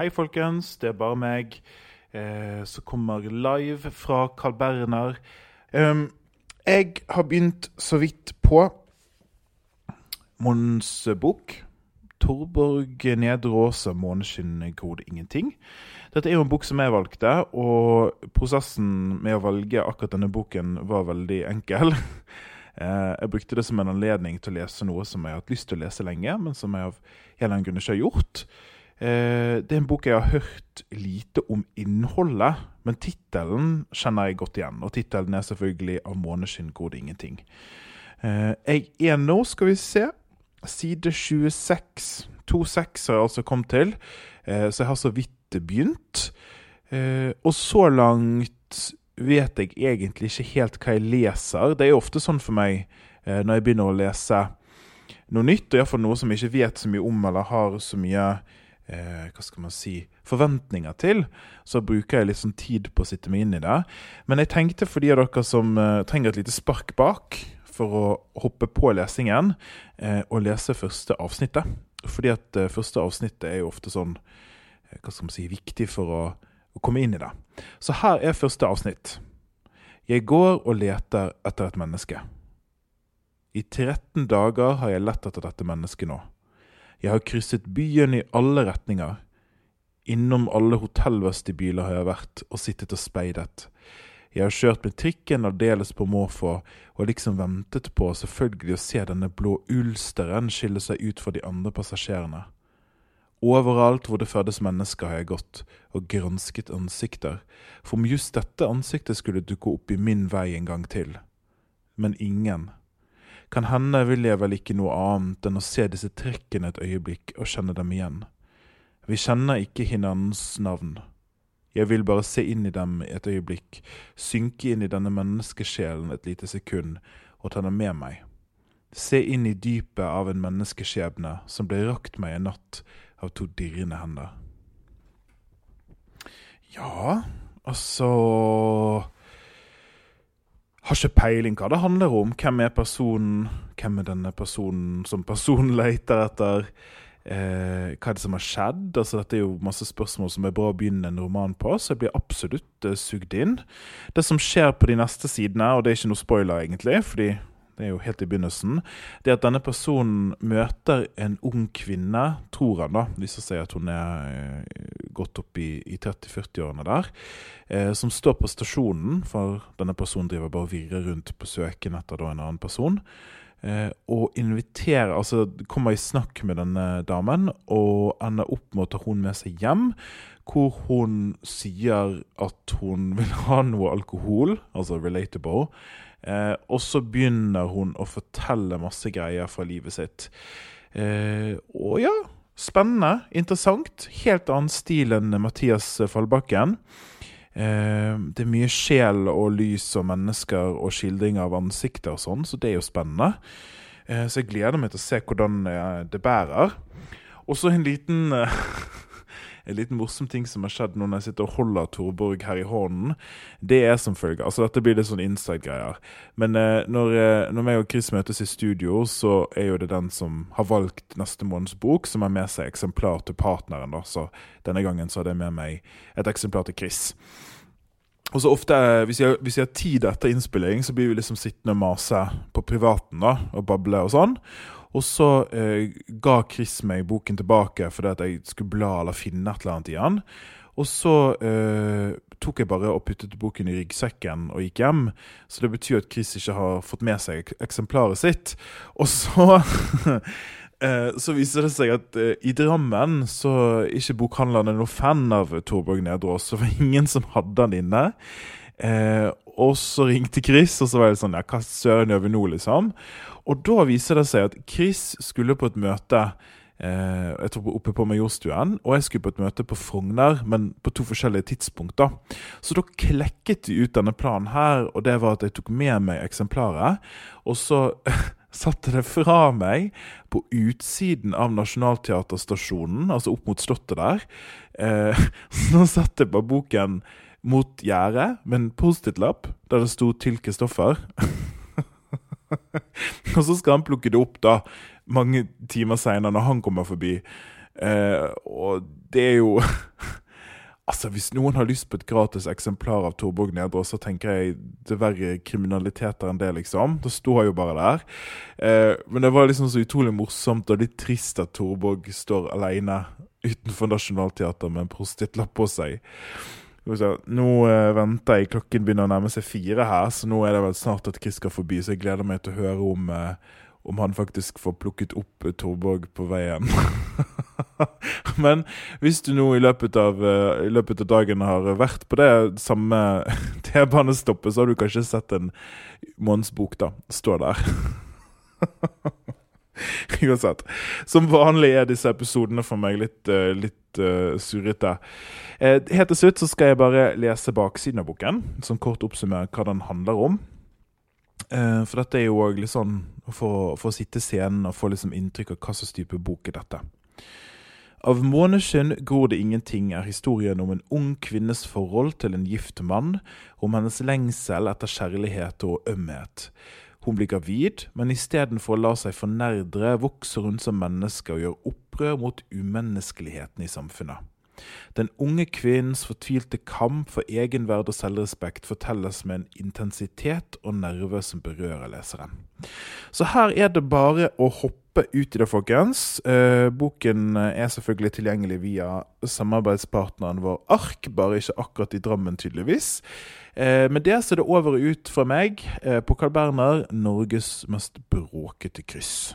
Hei, folkens. Det er bare meg eh, som kommer live fra Carl Berner. Em, jeg har begynt så vidt på Mons bok. Torborg Nedreåse, 'Måneskinn gror ingenting'. Dette er jo en bok som jeg valgte, og prosessen med å velge akkurat denne boken var veldig enkel. Eh, Jeg brukte det som en anledning til å lese noe som jeg har hatt lyst til å lese lenge, men som jeg av en eller annen grunn ikke har gjort. Eh, Det er en bok jeg har hørt lite om innholdet, men tittelen kjenner jeg godt igjen. Og tittelen er selvfølgelig 'Av måneskinn går det ingenting'. Eh, Jeg er nå, skal vi se, side 26. To seks har jeg altså kommet til, eh, så jeg har så vidt begynt. Og så langt vet jeg egentlig ikke helt hva jeg leser. Det er ofte sånn for meg når jeg begynner å lese noe nytt, og iallfall noe som jeg ikke vet så mye om eller har så mye eh, hva skal man si, forventninger til, så bruker jeg litt sånn tid på å sitte meg inn i det. Men jeg tenkte for de av dere som eh, trenger et lite spark bak for å hoppe på lesingen, eh, og lese første avsnittet. Fordi at eh, første avsnittet er jo ofte sånn eh, hva skal man si, viktig for å, å komme inn i det. Så her er første avsnitt. Jeg går og leter etter et menneske. I 13 dager har jeg lett etter dette mennesket nå. Jeg har krysset byen i alle retninger. Innom alle hotellvestibyler har jeg vært og sittet og speidet. Jeg har kjørt med trikken aldeles på måfå og liksom ventet på selvfølgelig å se denne blå ulsteren skille seg ut fra de andre passasjerene. Overalt hvor det fødes mennesker har jeg gått og gransket ansikter, for om just dette ansiktet skulle dukke opp i min vei en gang til. Men ingen. Kan hende vil jeg vel ikke noe annet enn å se disse trekkene et øyeblikk og kjenne dem igjen. Vi kjenner ikke hinandens navn. Jeg vil bare se inn i dem et øyeblikk, synke inn i denne menneskesjelen et lite sekund og ta dem med meg. Se inn i dypet av en menneskeskjebne som ble rakt meg en natt av to dirrende hender. Ja, altså Har ikke peiling hva det handler om. Hvem er personen? Hvem er denne personen som personen leter etter? Eh, hva er det som har skjedd? Altså, dette er jo masse spørsmål som er bra å begynne en roman på, så jeg blir absolutt eh, sugd inn. Det som skjer på de neste sidene, og det er ikke noe spoiler egentlig, fordi det er jo helt i begynnelsen, det at denne personen møter en ung kvinne, tror han da, hvis viser seg at hun er eh, godt opp i, i 30-40-årene der, eh, som står på stasjonen, for denne personen driver bare og virrer rundt på søken etter da en annen person, og inviterer, altså kommer i snakk med denne damen, og ender opp med å ta hun med seg hjem, hvor hun sier at hun vil ha noe alkohol, altså relatable, Eh, og så begynner hun å fortelle masse greier fra livet sitt. Eh, og ja, spennende, interessant. Helt annen stil enn Mathias Fallbakken. Eh, det er mye sjel og lys og mennesker og skildring av ansikter og sånn, så det er jo spennende. Eh, så jeg gleder meg til å se hvordan eh, det bærer. Og så en liten en liten morsom ting som har skjedd nå når jeg sitter og holder Torborg her i hånden, det er som følger Altså, dette blir litt sånn inside-greier. Men eh, når, eh, når meg og Chris møtes i studio, så er jo det den som har valgt neste måneds bok, som har med seg eksemplar til partneren. da, Så denne gangen så hadde jeg med meg et eksemplar til Chris. Og så ofte, eh, hvis jeg, hvis jeg har tid etter innspilling, så blir vi liksom sittende og mase på privaten da, og bable og sånn. Og så eh, ga Chris meg boken tilbake fordi at jeg skulle bla eller finne et eller annet i den. Og så eh, tok jeg bare og puttet boken i ryggsekken og gikk hjem. Så det betyr at Chris ikke har fått med seg eksemplaret sitt. Og så eh, så viser det seg at eh, i Drammen så er ikke bokhandlerne noe fan av Torborg Nedreås. Så det var ingen som hadde den inne. Eh, og så ringte Chris, og så var det sånn Ja, hva søren gjør vi nå, liksom? Og da viser det seg at Chris skulle på et møte eh, jeg tror oppe på Majorstuen, og jeg skulle på et møte på Frogner, men på to forskjellige tidspunkter. Så da klekket de ut denne planen her, og det var at jeg tok med meg eksemplaret. Og så satte det fra meg på utsiden av Nationaltheaterstasjonen, altså opp mot Slottet der. Eh, så satte jeg på boken mot gjerdet med en Post-It-lapp der det sto 'Til Kristoffer'. og så skal han plukke det opp da mange timer seinere, når han kommer forbi. Eh, og det er jo Altså, Hvis noen har lyst på et gratis eksemplar av Torborg Nedre, så tenker jeg det er verre kriminaliteter enn det, liksom. Det står jo bare der. Eh, men det var liksom så utrolig morsomt og litt trist at Torborg står alene utenfor Nationaltheatret med en prostitutt på seg. Nå uh, venter jeg, klokken begynner å nærme seg fire her, så nå er det vel snart at Chris skal forbi. Så jeg gleder meg til å høre om, uh, om han faktisk får plukket opp uh, Torborg på veien. Men hvis du nå i løpet, av, i løpet av dagen har vært på det samme T-banestoppet, så har du kanskje sett en Mons-bok, da. stå der. Uansett. Som vanlig er disse episodene for meg litt, uh, litt uh, surrete. Uh, helt til slutt så skal jeg bare lese baksiden av boken, som kort oppsummerer hva den handler om. Uh, for dette er jo òg litt sånn for, for å sitte scenen og få liksom inntrykk av hva slags type bok er dette. Av måneskinn gror det ingenting er historien om en ung kvinnes forhold til en gift mann, om hennes lengsel etter kjærlighet og ømhet. Hun blir gravid, men istedenfor å la seg fornerdre, vokser hun som menneske og gjør opprør mot umenneskeligheten i samfunnet. Den unge kvinnens fortvilte kamp for egenverd og selvrespekt fortelles med en intensitet og nerve som berører leseren. Så her er det bare å hoppe ut i det, folkens. Eh, boken er selvfølgelig tilgjengelig via samarbeidspartneren vår Ark, bare ikke akkurat i Drammen, tydeligvis. Eh, med det så er det over og ut fra meg eh, på Carl Berner, Norges mest bråkete kryss.